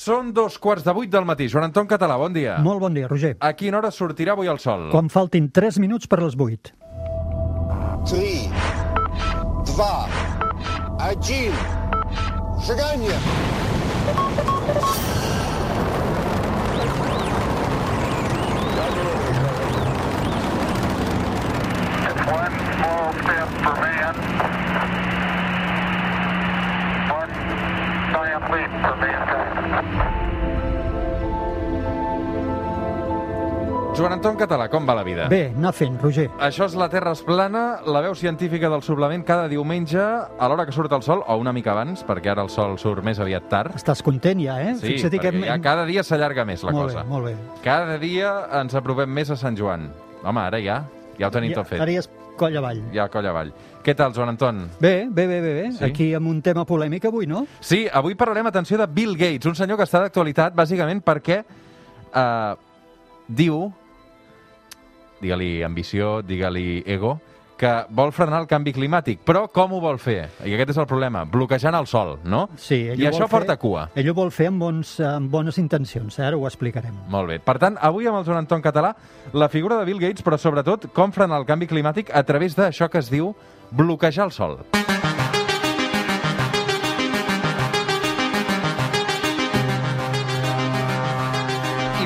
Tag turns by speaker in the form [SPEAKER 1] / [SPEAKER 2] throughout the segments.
[SPEAKER 1] Són dos quarts de vuit del matí. Joan Anton Català, bon dia.
[SPEAKER 2] Molt bon dia, Roger.
[SPEAKER 1] A quina hora sortirà avui el sol?
[SPEAKER 2] Quan faltin 3 minuts per les 8.
[SPEAKER 3] 3, 2, 1,
[SPEAKER 4] seganya! One small step for man.
[SPEAKER 1] Joan Anton Català, com va la vida?
[SPEAKER 2] Bé, anar fent, Roger.
[SPEAKER 1] Això és La Terra es plana, la veu científica del suplement cada diumenge a l'hora que surt el sol, o una mica abans, perquè ara el sol surt més aviat tard.
[SPEAKER 2] Estàs content ja, eh?
[SPEAKER 1] Sí,
[SPEAKER 2] Fixa't
[SPEAKER 1] perquè ja cada dia s'allarga més la
[SPEAKER 2] molt
[SPEAKER 1] cosa.
[SPEAKER 2] Bé, molt bé.
[SPEAKER 1] Cada dia ens apropem més a Sant Joan. Home, ara ja, ja ho tenim
[SPEAKER 2] Ja,
[SPEAKER 1] tot fet.
[SPEAKER 2] ara ja és coll avall.
[SPEAKER 1] Ja coll avall. Què tal, Joan Anton?
[SPEAKER 2] Bé, bé, bé, bé, bé.
[SPEAKER 1] Sí?
[SPEAKER 2] Aquí amb un tema polèmic avui, no?
[SPEAKER 1] Sí, avui parlarem, atenció, de Bill Gates, un senyor que està d'actualitat bàsicament perquè eh, diu, digue-li ambició, digue-li ego, que vol frenar el canvi climàtic. Però com ho vol fer? I aquest és el problema, bloquejant el sol, no?
[SPEAKER 2] Sí,
[SPEAKER 1] I això
[SPEAKER 2] fer-
[SPEAKER 1] porta cua.
[SPEAKER 2] Ell ho vol fer amb, bons, amb bones intencions, eh? ara ho explicarem.
[SPEAKER 1] Molt bé. Per tant, avui amb el Joan Anton Català, la figura de Bill Gates, però sobretot com frenar el canvi climàtic a través d'això que es diu bloquejar el sol.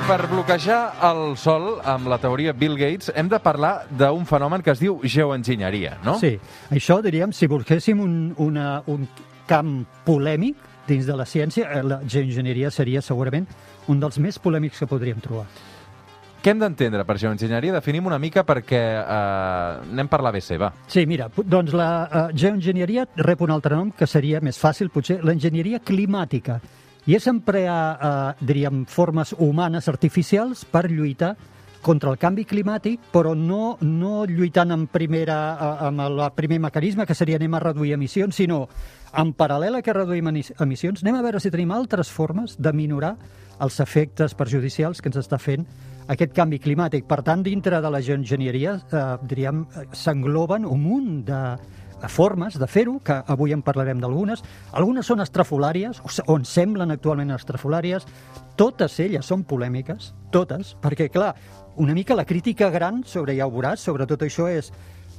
[SPEAKER 1] Per bloquejar el sol, amb la teoria Bill Gates, hem de parlar d'un fenomen que es diu geoenginyeria, no?
[SPEAKER 2] Sí, això diríem, si volguéssim un, una, un camp polèmic dins de la ciència, eh, la geoenginyeria seria segurament un dels més polèmics que podríem trobar.
[SPEAKER 1] Què hem d'entendre per geoenginyeria? Definim una mica perquè eh, anem per l'ABC, va.
[SPEAKER 2] Sí, mira, doncs la uh, geoenginyeria rep un altre nom que seria més fàcil, potser, l'enginyeria climàtica. I és emplear, uh, diríem, formes humanes artificials per lluitar contra el canvi climàtic, però no, no lluitant en primera, uh, amb el primer mecanisme, que seria anem a reduir emissions, sinó en paral·lel a que reduïm emissions, anem a veure si tenim altres formes de minorar els efectes perjudicials que ens està fent aquest canvi climàtic. Per tant, dintre de la geoenginyeria, eh, diríem, eh, s'engloben un munt de formes de fer-ho, que avui en parlarem d'algunes. Algunes són estrafolàries, o, se- o en semblen actualment estrafolàries. Totes elles són polèmiques, totes, perquè, clar, una mica la crítica gran sobre, ja ho veuràs, sobre tot això és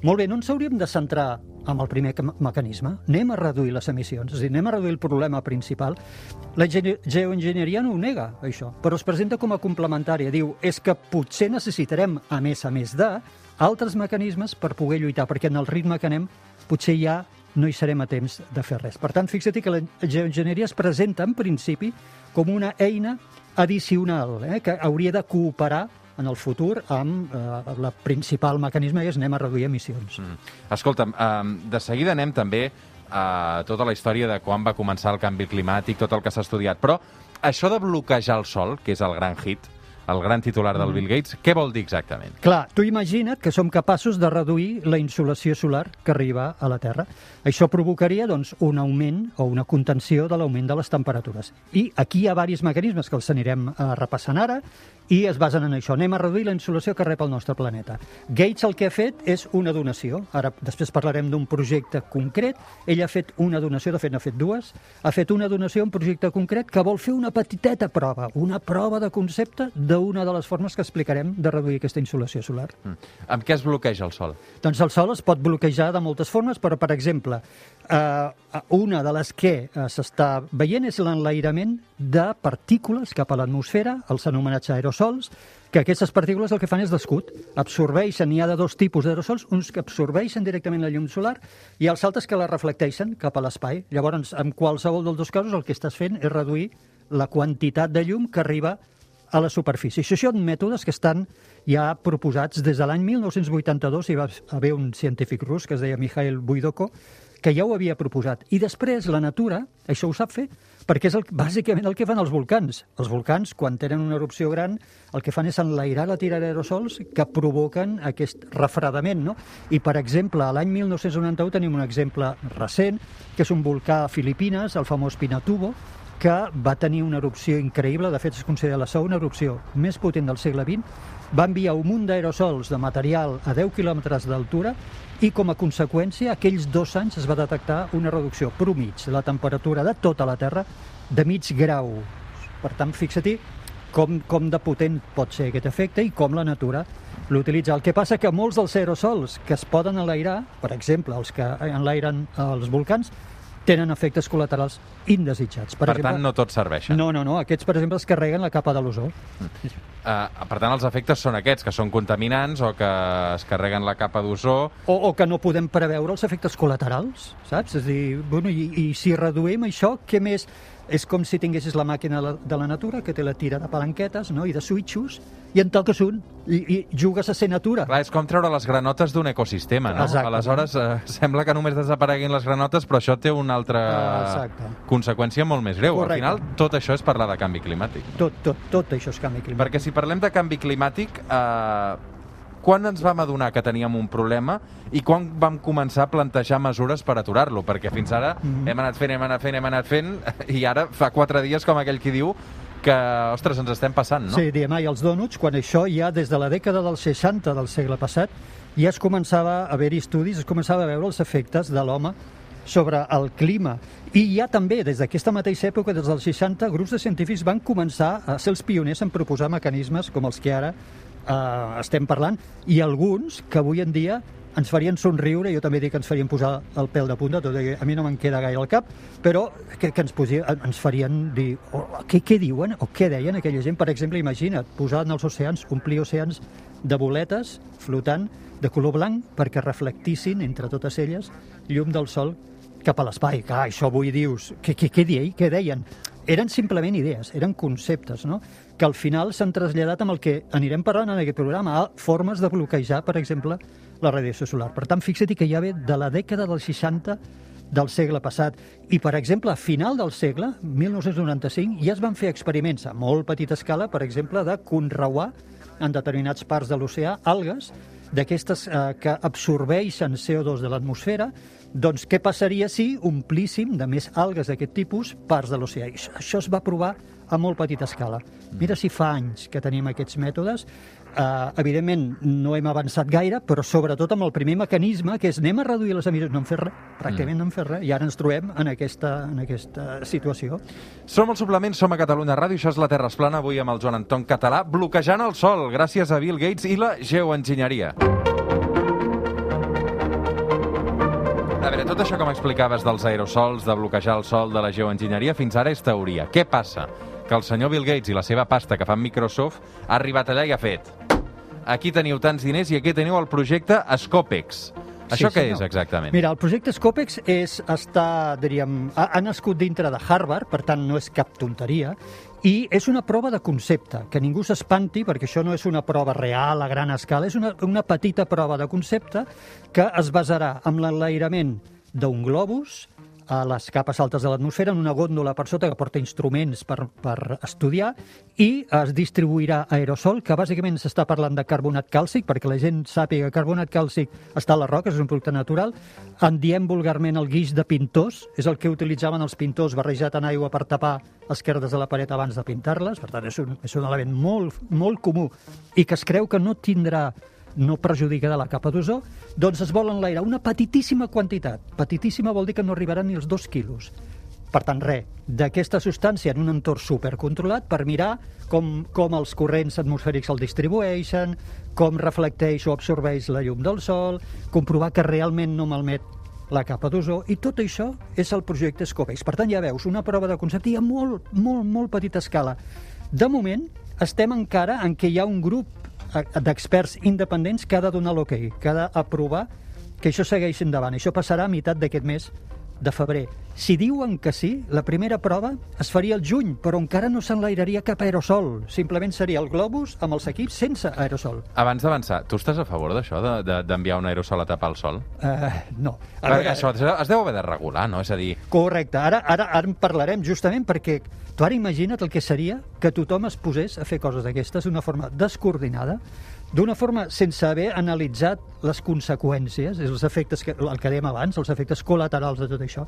[SPEAKER 2] molt bé, no ens hauríem de centrar en el primer mecanisme, anem a reduir les emissions, és a dir, anem a reduir el problema principal. La geoenginyeria no ho nega, això, però es presenta com a complementària. Diu, és que potser necessitarem, a més a més de, altres mecanismes per poder lluitar, perquè en el ritme que anem potser ja no hi serem a temps de fer res. Per tant, fixa't que la geoenginyeria es presenta, en principi, com una eina addicional, eh, que hauria de cooperar en el futur amb eh, el principal mecanisme és anem a reduir emissions.
[SPEAKER 1] Mm. Escolta'm, um, de seguida anem també a tota la història de quan va començar el canvi climàtic, tot el que s'ha estudiat, però això de bloquejar el sol, que és el gran hit, el gran titular del Bill Gates, què vol dir exactament?
[SPEAKER 2] Clar, tu imagina't que som capaços de reduir la insolació solar que arriba a la Terra. Això provocaria doncs, un augment o una contenció de l'augment de les temperatures. I aquí hi ha diversos mecanismes que els anirem eh, repassant ara i es basen en això. Anem a reduir la insolació que rep el nostre planeta. Gates el que ha fet és una donació. Ara després parlarem d'un projecte concret. Ell ha fet una donació, de fet n'ha fet dues. Ha fet una donació a un projecte concret que vol fer una petiteta prova, una prova de concepte d'una de les formes que explicarem de reduir aquesta insolació solar.
[SPEAKER 1] Mm. Amb què es bloqueja el sol?
[SPEAKER 2] Doncs el sol es pot bloquejar de moltes formes, però, per exemple, eh, una de les que eh, s'està veient és l'enlairament de partícules cap a l'atmosfera, els anomenats aerosols, que aquestes partícules el que fan és d'escut. Absorbeixen, hi ha de dos tipus d'aerosols, uns que absorbeixen directament la llum solar i els altres que la reflecteixen cap a l'espai. Llavors, en qualsevol dels dos casos, el que estàs fent és reduir la quantitat de llum que arriba a la superfície. Això són mètodes que estan ja proposats des de l'any 1982, hi va haver un científic rus que es deia Mikhail Buidoko, que ja ho havia proposat. I després la natura, això ho sap fer, perquè és el, bàsicament el que fan els volcans. Els volcans, quan tenen una erupció gran, el que fan és enlairar la tira d'aerosols que provoquen aquest refredament. No? I, per exemple, a l'any 1991 tenim un exemple recent, que és un volcà a Filipines, el famós Pinatubo, que va tenir una erupció increïble, de fet es considera la segona erupció més potent del segle XX, va enviar un munt d'aerosols de material a 10 quilòmetres d'altura i com a conseqüència aquells dos anys es va detectar una reducció promig de la temperatura de tota la Terra de mig grau. Per tant, fixa-t'hi com, com de potent pot ser aquest efecte i com la natura l'utilitza. El que passa que molts dels aerosols que es poden enlairar, per exemple, els que enlairen els volcans, tenen efectes col·laterals indesitjats.
[SPEAKER 1] Per, per tant, no tots serveixen.
[SPEAKER 2] No, no, no. Aquests, per exemple, es carreguen la capa de l'ozó.
[SPEAKER 1] Uh, per tant, els efectes són aquests, que són contaminants o que es carreguen la capa d'ozó.
[SPEAKER 2] O, o que no podem preveure els efectes col·laterals, saps? És a dir, bueno, i, i si reduïm això, què més? És com si tinguessis la màquina de la, natura, que té la tira de palanquetes no? i de switchos, i en toques un, i, i jugues a ser natura.
[SPEAKER 1] Clar, és com treure les granotes d'un ecosistema, no?
[SPEAKER 2] Exacte.
[SPEAKER 1] Aleshores, eh, sembla que només desapareguin les granotes, però això té una altra
[SPEAKER 2] Exacte.
[SPEAKER 1] conseqüència molt més greu.
[SPEAKER 2] Correcte.
[SPEAKER 1] Al final, tot això és parlar de canvi climàtic.
[SPEAKER 2] Tot, tot, tot això és canvi climàtic.
[SPEAKER 1] Perquè si parlem de canvi climàtic, eh, quan ens vam adonar que teníem un problema i quan vam començar a plantejar mesures per aturar-lo? Perquè fins ara
[SPEAKER 2] Mhm.
[SPEAKER 1] hem anat fent, hem anat fent, hem anat fent, i ara fa quatre dies, com aquell qui diu, que, ostres, ens estem passant, no?
[SPEAKER 2] Sí, diem, ai, els donuts, quan això ja des de la dècada dels 60 del segle passat ja es començava a haver-hi estudis, es començava a veure els efectes de l'home sobre el clima. I ja també, des d'aquesta mateixa època, des dels 60, grups de científics van començar a ser els pioners en proposar mecanismes com els que ara eh, estem parlant, i alguns que avui en dia ens farien somriure, jo també dic que ens farien posar el pèl de punta, tot i que a mi no me'n queda gaire al cap, però que, que ens, posia, ens farien dir oh, què, què diuen o què deien aquella gent. Per exemple, imagina't, posar en els oceans, omplir oceans de boletes flotant de color blanc perquè reflectissin entre totes elles llum del sol cap a l'espai. Clar, això avui dius, què, què, què, què deien? Eren simplement idees, eren conceptes, no? que al final s'han traslladat amb el que anirem parlant en aquest programa, a formes de bloquejar, per exemple, la radiació solar. Per tant, fixa't que ja ve de la dècada dels 60 del segle passat. I, per exemple, a final del segle, 1995, ja es van fer experiments a molt petita escala, per exemple, de conreuar en determinats parts de l'oceà algues d'aquestes eh, que absorbeixen CO2 de l'atmosfera, doncs què passaria si omplíssim de més algues d'aquest tipus parts de l'oceà? Això es va provar a molt petita escala. Mira si fa anys que tenim aquests mètodes. Uh, evidentment, no hem avançat gaire, però sobretot amb el primer mecanisme, que és anem a reduir les emissions. No hem fet res, pràcticament no hem fet res, i ara ens trobem en aquesta, en aquesta situació.
[SPEAKER 1] Som el suplement, som a Catalunya Ràdio, això és la Terra es plana, avui amb el Joan Anton Català, bloquejant el sol, gràcies a Bill Gates i la geoenginyeria. A veure, tot això com explicaves dels aerosols, de bloquejar el sol, de la geoenginyeria, fins ara és teoria. Què passa? Que el senyor Bill Gates i la seva pasta que fa amb Microsoft ha arribat allà i ha fet aquí teniu tants diners i aquí teniu el projecte Scopex. Això
[SPEAKER 2] Sí,
[SPEAKER 1] què
[SPEAKER 2] senyor.
[SPEAKER 1] és exactament?
[SPEAKER 2] Mira, el projecte Scopex és, està, diríem, ha, ha nascut dintre de Harvard, per tant no és cap tonteria, i és una prova de concepte, que ningú s'espanti, perquè això no és una prova real a gran escala, és una, una petita prova de concepte que es basarà en l'enlairament d'un globus a les capes altes de l'atmosfera en una gòndola per sota que porta instruments per, per estudiar i es distribuirà aerosol, que bàsicament s'està parlant de carbonat càlcic, perquè la gent sàpiga que carbonat càlcic està a les roques, és un producte natural. En diem vulgarment el guix de pintors, és el que utilitzaven els pintors barrejat en aigua per tapar esquerdes de la paret abans de pintar-les, per tant és un, és un element molt, molt comú i que es creu que no tindrà no perjudicarà la capa d'ozó, doncs es vol enlairar una petitíssima quantitat. Petitíssima vol dir que no arribaran ni els dos quilos. Per tant, res, d'aquesta substància en un entorn supercontrolat per mirar com, com els corrents atmosfèrics el distribueixen, com reflecteix o absorbeix la llum del sol, comprovar que realment no malmet la capa d'ozó, i tot això és el projecte Scopex. Per tant, ja veus, una prova de concepte i a molt, molt, molt petita escala. De moment, estem encara en què hi ha un grup d'experts independents que ha de donar l'ok, que ha d'aprovar que això segueixi endavant. Això passarà a meitat d'aquest mes de febrer. Si diuen que sí, la primera prova es faria al juny, però encara no s'enlairaria cap aerosol. Simplement seria el globus amb els equips sense aerosol.
[SPEAKER 1] Abans d'avançar, tu estàs a favor d'això, de- de- d'enviar un aerosol a tapar el sol?
[SPEAKER 2] Uh, no. A
[SPEAKER 1] Perquè
[SPEAKER 2] veure,
[SPEAKER 1] això es deu haver de regular, no? És a dir,
[SPEAKER 2] Correcte. Ara, ara, ara en parlarem justament perquè tu ara imagina't el que seria que tothom es posés a fer coses d'aquestes d'una forma descoordinada, d'una forma sense haver analitzat les conseqüències, els efectes que, el que dèiem abans, els efectes col·laterals de tot això.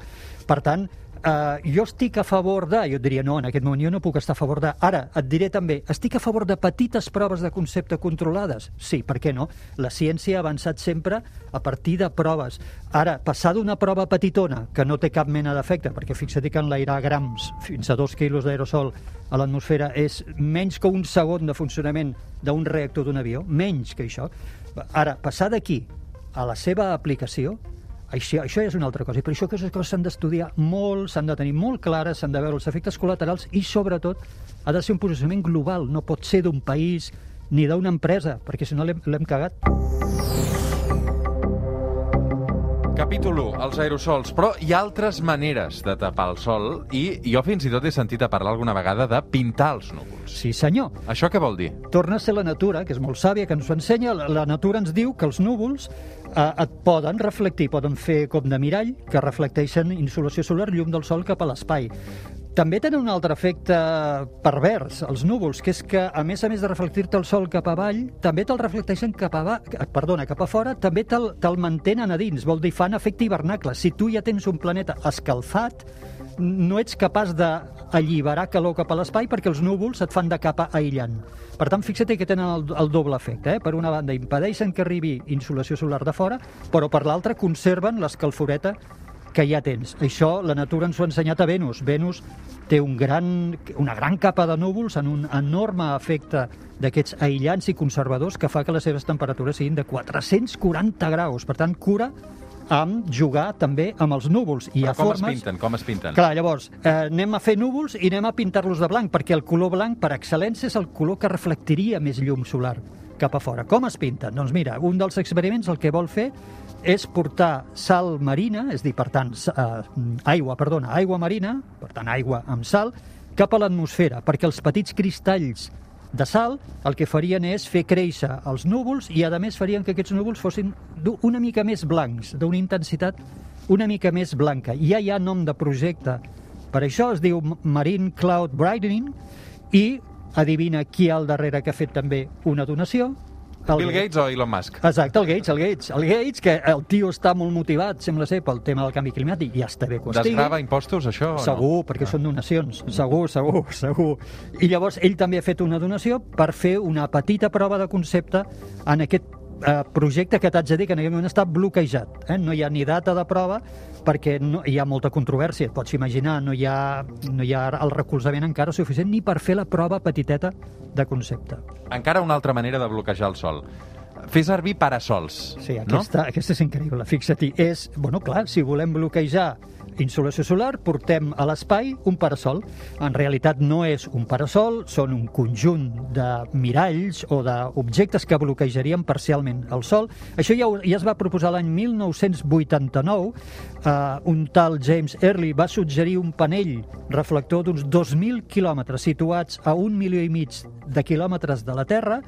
[SPEAKER 2] Per tant, Uh, jo estic a favor de... Jo diria, no, en aquest moment jo no puc estar a favor de... Ara, et diré també, estic a favor de petites proves de concepte controlades? Sí, per què no? La ciència ha avançat sempre a partir de proves. Ara, passar d'una prova petitona, que no té cap mena d'efecte, perquè fixa't que enlairar grams fins a dos quilos d'aerosol a l'atmosfera és menys que un segon de funcionament d'un reactor d'un avió, menys que això. Ara, passar d'aquí a la seva aplicació, això, això és una altra cosa, i per això aquestes coses s'han d'estudiar molt, s'han de tenir molt clares, s'han de veure els efectes col·laterals i, sobretot, ha de ser un posicionament global, no pot ser d'un país ni d'una empresa, perquè si no l'hem cagat.
[SPEAKER 1] Capítol 1, els aerosols. Però hi ha altres maneres de tapar el sol i jo fins i tot he sentit a parlar alguna vegada de pintar els núvols.
[SPEAKER 2] Sí, senyor.
[SPEAKER 1] Això què vol dir?
[SPEAKER 2] torna a ser la natura, que és molt sàvia, que ens ho ensenya. La, natura ens diu que els núvols eh, et poden reflectir, poden fer com de mirall, que reflecteixen insolació solar, llum del sol cap a l'espai. També tenen un altre efecte pervers, els núvols, que és que, a més a més de reflectir-te el sol cap avall, també te'l reflecteixen cap a, perdona, cap a fora, també te'l te mantenen a dins, vol dir, fan efecte hivernacle. Si tu ja tens un planeta escalfat, no ets capaç d'alliberar calor cap a l'espai perquè els núvols et fan de capa aïllant. Per tant, fixa't que tenen el, el doble efecte. Eh? Per una banda, impedeixen que arribi insolació solar de fora, però per l'altra conserven l'escalforeta que ja tens. Això la natura ens ho ha ensenyat a Venus. Venus té un gran, una gran capa de núvols en un enorme efecte d'aquests aïllants i conservadors que fa que les seves temperatures siguin de 440 graus. Per tant, cura amb jugar també amb els núvols. I
[SPEAKER 1] Però com
[SPEAKER 2] formes...
[SPEAKER 1] es pinten? Com es pinten?
[SPEAKER 2] Clar, llavors, eh, anem a fer núvols i anem a pintar-los de blanc, perquè el color blanc, per excel·lència, és el color que reflectiria més llum solar cap a fora. Com es pinten? Doncs mira, un dels experiments el que vol fer és portar sal marina, és dir, per tant, eh, aigua, perdona, aigua marina, per tant, aigua amb sal, cap a l'atmosfera, perquè els petits cristalls de sal el que farien és fer créixer els núvols i, a més, farien que aquests núvols fossin una mica més blancs, d'una intensitat una mica més blanca. Ja hi ha nom de projecte per això, es diu Marine Cloud Brightening i adivina qui hi ha al darrere que ha fet també una donació? El
[SPEAKER 1] Bill Gates o Elon Musk?
[SPEAKER 2] Exacte, el Gates, el Gates. El Gates, que el tio està molt motivat, sembla ser, pel tema del canvi climàtic, i ja està bé que ho estigui.
[SPEAKER 1] Desgrava impostos, això? o no?
[SPEAKER 2] Segur, perquè són donacions. Segur, segur, segur. I llavors ell també ha fet una donació per fer una petita prova de concepte en aquest eh, projecte que t'haig de dir que en aquest moment està bloquejat. Eh? No hi ha ni data de prova perquè no, hi ha molta controvèrsia, et pots imaginar, no hi, ha, no hi ha el recolzament encara suficient ni per fer la prova petiteta de concepte.
[SPEAKER 1] Encara una altra manera de bloquejar el sol. Fer servir parasols,
[SPEAKER 2] Sí,
[SPEAKER 1] no?
[SPEAKER 2] aquesta, aquesta és increïble, fixa-t'hi. És, bueno, clar, si volem bloquejar insolació solar, portem a l'espai un parasol. En realitat no és un parasol, són un conjunt de miralls o d'objectes que bloquejarien parcialment el sol. Això ja, ja es va proposar l'any 1989. Uh, un tal James Early va suggerir un panell reflector d'uns 2.000 quilòmetres situats a un milió i mig de quilòmetres de la Terra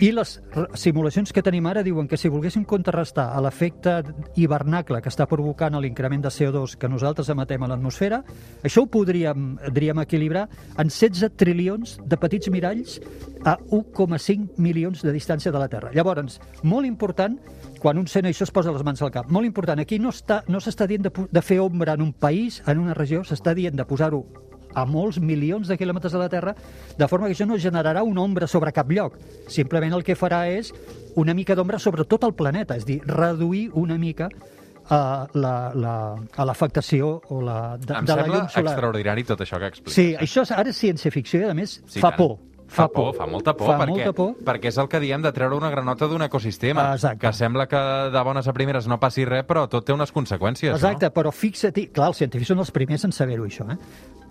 [SPEAKER 2] i les simulacions que tenim ara diuen que si volguéssim contrarrestar l'efecte hivernacle que està provocant l'increment de CO2 que nosaltres emetem a l'atmosfera, això ho podríem, diríem, equilibrar en 16 trilions de petits miralls a 1,5 milions de distància de la Terra. Llavors, molt important, quan un sent això es posa les mans al cap, molt important, aquí no està- no s'està dient de, de fer ombra en un país, en una regió, s'està dient de posar-ho a molts milions de quilòmetres de la Terra, de forma que això no generarà una ombra sobre cap lloc. Simplement el que farà és una mica d'ombra sobre tot el planeta, és dir, reduir una mica uh, la- la- a l'afectació o la, de,
[SPEAKER 1] Em
[SPEAKER 2] de la
[SPEAKER 1] sembla
[SPEAKER 2] llum solar.
[SPEAKER 1] extraordinari tot això que expliques.
[SPEAKER 2] Sí, això és, ara és ciència-ficció i, a més,
[SPEAKER 1] Sí,
[SPEAKER 2] fa
[SPEAKER 1] tant.
[SPEAKER 2] por.
[SPEAKER 1] Fa por, fa molta por,
[SPEAKER 2] Fa
[SPEAKER 1] perquè,
[SPEAKER 2] molta por.
[SPEAKER 1] perquè és el que diem de treure una granota d'un ecosistema,
[SPEAKER 2] Exacte.
[SPEAKER 1] que sembla que de bones a primeres no passi res, però tot té unes conseqüències,
[SPEAKER 2] Exacte, però fixa't, clar, els científics són els primers en saber-ho, això, eh?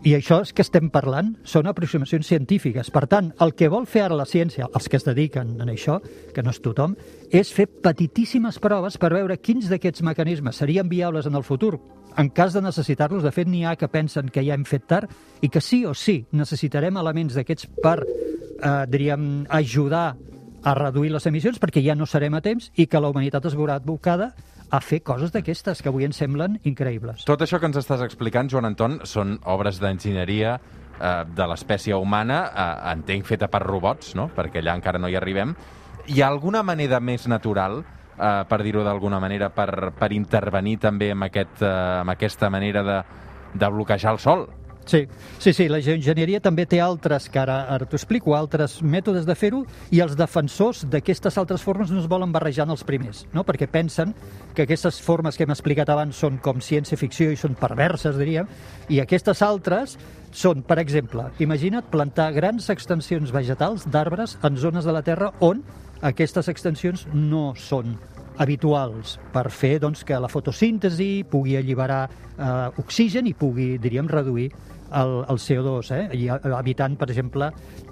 [SPEAKER 2] I això és que estem parlant són aproximacions científiques. Per tant, el que vol fer ara la ciència, els que es dediquen a això, que no és tothom, és fer petitíssimes proves per veure quins d'aquests mecanismes serien viables en el futur. En cas de necessitar-los, de fet, n'hi ha que pensen que ja hem fet tard i que sí o sí necessitarem elements d'aquests per, eh, diríem, ajudar a reduir les emissions perquè ja no serem a temps i que la humanitat es veurà advocada a fer coses d'aquestes que avui ens semblen increïbles.
[SPEAKER 1] Tot això que ens estàs explicant, Joan Anton, són obres d'enginyeria eh, de l'espècie humana, eh, entenc feta per robots, no? perquè allà encara no hi arribem. Hi ha alguna manera més natural, eh, per dir-ho d'alguna manera, per, per intervenir també amb, aquest, eh, amb aquesta manera de de bloquejar el sol.
[SPEAKER 2] Sí, sí, sí, la geoenginyeria també té altres, que ara, ara t'ho explico, altres mètodes de fer-ho, i els defensors d'aquestes altres formes no es volen barrejar en els primers, no? perquè pensen que aquestes formes que hem explicat abans són com ciència-ficció i són perverses, diríem, i aquestes altres són, per exemple, imagina't plantar grans extensions vegetals d'arbres en zones de la Terra on aquestes extensions no són habituals per fer doncs, que la fotosíntesi pugui alliberar eh, oxigen i pugui, diríem, reduir el, el CO2, eh? I, evitant, per exemple,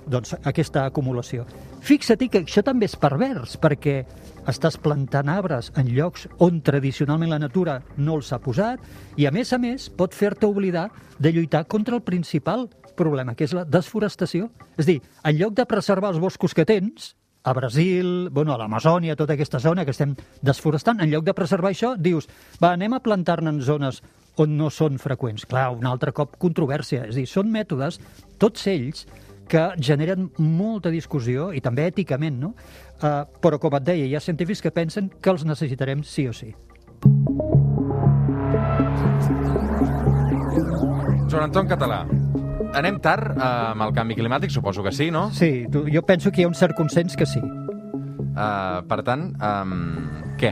[SPEAKER 2] doncs, aquesta acumulació. Fixa-t'hi que això també és pervers, perquè estàs plantant arbres en llocs on tradicionalment la natura no els ha posat i, a més a més, pot fer-te oblidar de lluitar contra el principal problema, que és la desforestació. És dir, en lloc de preservar els boscos que tens, a Brasil, bueno, a l'Amazònia, tota aquesta zona que estem desforestant, en lloc de preservar això, dius, va, anem a plantar-ne en zones on no són freqüents. Clar, un altre cop controvèrsia. És a dir, són mètodes, tots ells, que generen molta discussió, i també èticament, no? Uh, però, com et deia, hi ha científics que pensen que els necessitarem sí o sí.
[SPEAKER 1] Joan Anton Català, anem tard eh, amb el canvi climàtic? Suposo que sí, no?
[SPEAKER 2] Sí, tu, jo penso que hi ha un cert consens que sí.
[SPEAKER 1] Uh, per tant, um, què?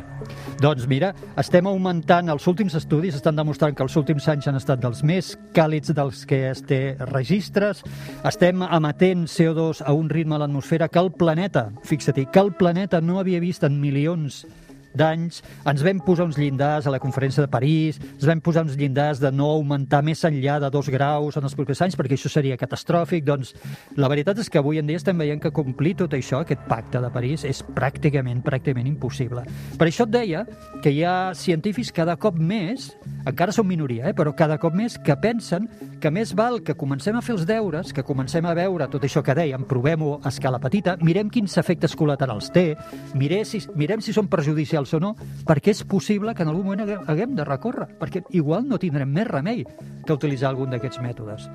[SPEAKER 2] Doncs mira, estem augmentant, els últims estudis estan demostrant que els últims anys han estat dels més càlids dels que es té registres, estem emetent CO2 a un ritme a l'atmosfera que el planeta, fixa-t'hi, que el planeta no havia vist en milions d'anys, ens vam posar uns llindars a la conferència de París, ens vam posar uns llindars de no augmentar més enllà de dos graus en els propers anys, perquè això seria catastròfic. Doncs la veritat és que avui en dia estem veient que complir tot això, aquest pacte de París, és pràcticament, pràcticament impossible. Per això et deia que hi ha científics cada cop més, encara són minoria, eh, però cada cop més, que pensen que més val que comencem a fer els deures, que comencem a veure tot això que dèiem, provem-ho a escala petita, mirem quins efectes col·laterals té, mirem si, mirem si són perjudicials o no, perquè és possible que en algun moment haguem, de recórrer, perquè igual no tindrem més remei que utilitzar algun d'aquests mètodes.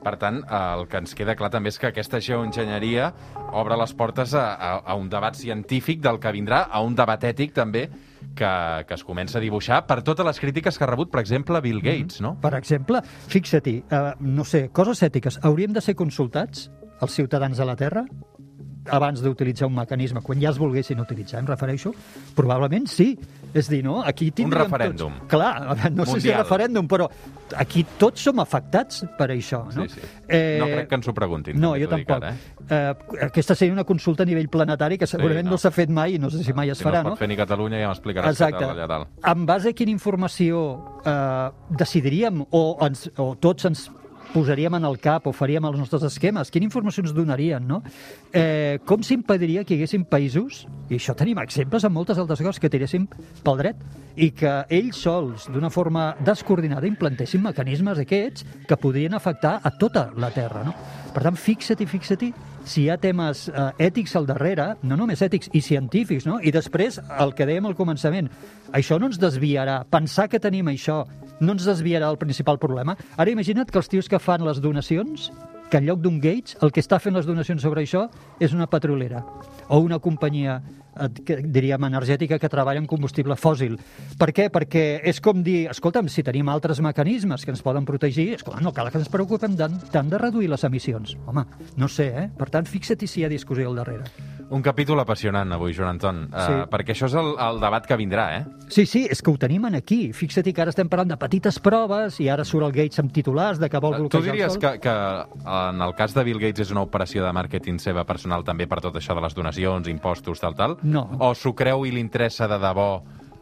[SPEAKER 1] Per tant, el que ens queda clar també és que aquesta geoenginyeria obre les portes a, a, a un debat científic del que vindrà, a un debat ètic també que, que es comença a dibuixar per totes les crítiques que ha rebut, per exemple, Bill Gates, no?
[SPEAKER 2] Per exemple, fixa-t'hi, uh, no sé, coses ètiques, hauríem de ser consultats, els ciutadans de la Terra, abans d'utilitzar un mecanisme, quan ja es volguessin utilitzar, em refereixo, probablement sí. És dir, no? Aquí tindríem
[SPEAKER 1] referèndum.
[SPEAKER 2] Tots... Clar, no sé si
[SPEAKER 1] Mundial.
[SPEAKER 2] referèndum, però aquí tots som afectats per això, no?
[SPEAKER 1] Sí, sí. No crec que ens ho preguntin.
[SPEAKER 2] No, jo tampoc.
[SPEAKER 1] ara, eh?
[SPEAKER 2] eh, aquesta seria una consulta a nivell planetari que segurament
[SPEAKER 1] no.
[SPEAKER 2] no s'ha fet mai i no sé si mai es
[SPEAKER 1] si
[SPEAKER 2] farà,
[SPEAKER 1] no es pot fer ni Catalunya, ja m'explicaràs
[SPEAKER 2] Exacte.
[SPEAKER 1] tal allà dalt.
[SPEAKER 2] En base a quina informació eh, decidiríem o, ens, o tots ens posaríem en el cap o faríem els nostres esquemes? Quina informació ens donarien, no? Eh, com s'impediria que hi haguessin països, i això tenim exemples en moltes altres coses, que tiressin pel dret i que ells sols, d'una forma descoordinada, implantessin mecanismes aquests que podrien afectar a tota la Terra, no? Per tant, fixa-t'hi, fixa-t'hi si hi ha temes eh, ètics al darrere, no només ètics, i científics, no? I després, el que dèiem al començament, això no ens desviarà, pensar que tenim això no ens desviarà del principal problema. Ara imagina't que els tios que fan les donacions, que en lloc d'un Gates, el que està fent les donacions sobre això és una petrolera o una companyia que, diríem, energètica que treballa amb combustible fòssil. Per què? Perquè és com dir, escolta'm, si tenim altres mecanismes que ens poden protegir, escolta, no cal que ens preocupem tant de reduir les emissions. Home, no sé, eh? Per tant, fixa't si hi ha discussió al darrere.
[SPEAKER 1] Un capítol apassionant avui, Joan Anton, sí.
[SPEAKER 2] Sí.
[SPEAKER 1] uh, perquè això és el, el debat que vindrà, eh?
[SPEAKER 2] Sí, sí, és que ho tenim en aquí. Fixa't que ara estem parlant de petites proves i ara surt el Gates amb titulars de que vol
[SPEAKER 1] Tu
[SPEAKER 2] bloquejar
[SPEAKER 1] diries
[SPEAKER 2] el sol.
[SPEAKER 1] que, que en el cas de Bill Gates és una operació de màrqueting seva personal també per tot això de les donacions, impostos, tal, tal?
[SPEAKER 2] No.
[SPEAKER 1] O s'ho creu i li interessa de debò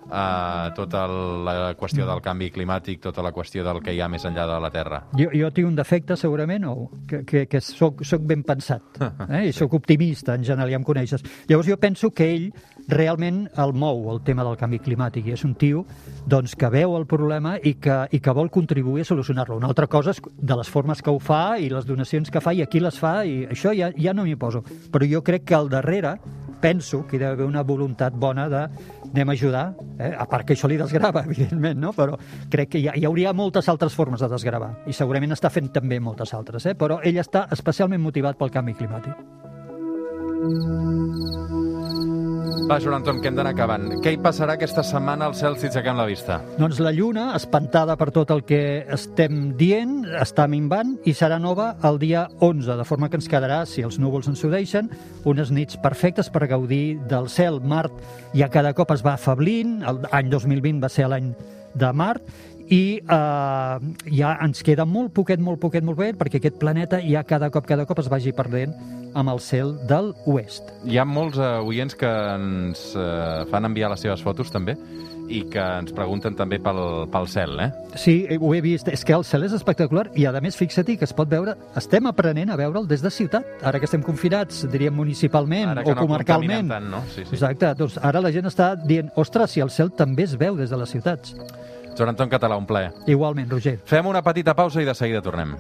[SPEAKER 1] uh, tota la qüestió del canvi climàtic, tota la qüestió del que hi ha més enllà de la Terra?
[SPEAKER 2] Jo, jo tinc un defecte, segurament, o que, que, que soc, soc ben pensat, eh? i soc optimista, en general, ja em coneixes. Llavors jo penso que ell realment el mou, el tema del canvi climàtic, i és un tio doncs, que veu el problema i que, i que vol contribuir a solucionar-lo. Una altra cosa és de les formes que ho fa i les donacions que fa i a qui les fa, i això ja, ja no m'hi poso. Però jo crec que al darrere penso que hi ha d'haver una voluntat bona de anem a ajudar, eh? a part que això li desgrava, evidentment, no? però crec que hi, ha, hi hauria moltes altres formes de desgravar, i segurament està fent també moltes altres, eh? però ell està especialment motivat pel canvi climàtic.
[SPEAKER 1] Va, Joan Anton, que hem d'anar acabant. Què hi passarà aquesta setmana al cel si aixequem la vista?
[SPEAKER 2] Doncs la Lluna, espantada per tot el que estem dient, està minvant i serà nova el dia 11, de forma que ens quedarà, si els núvols ens ho deixen, unes nits perfectes per gaudir del cel. Mart ja cada cop es va afablint, l'any 2020 va ser l'any de Mart, i eh, ja ens queda molt poquet, molt poquet, molt poquet, perquè aquest planeta ja cada cop, cada cop es vagi perdent amb el cel del oest.
[SPEAKER 1] Hi ha molts uh, oients que ens uh, fan enviar les seves fotos, també, i que ens pregunten també pel, pel cel, eh?
[SPEAKER 2] Sí, ho he vist. És que el cel és espectacular i, a més, fixa-t'hi que es pot veure... Estem aprenent a veure'l des de ciutat. Ara que estem confinats, diríem municipalment o
[SPEAKER 1] no
[SPEAKER 2] comarcalment.
[SPEAKER 1] tant, no? Sí, sí.
[SPEAKER 2] Exacte. Doncs ara la gent està dient, ostres, si el cel també es veu des de les ciutats.
[SPEAKER 1] Joan Anton Català, un plaer.
[SPEAKER 2] Igualment, Roger.
[SPEAKER 1] Fem una petita pausa i de seguida tornem.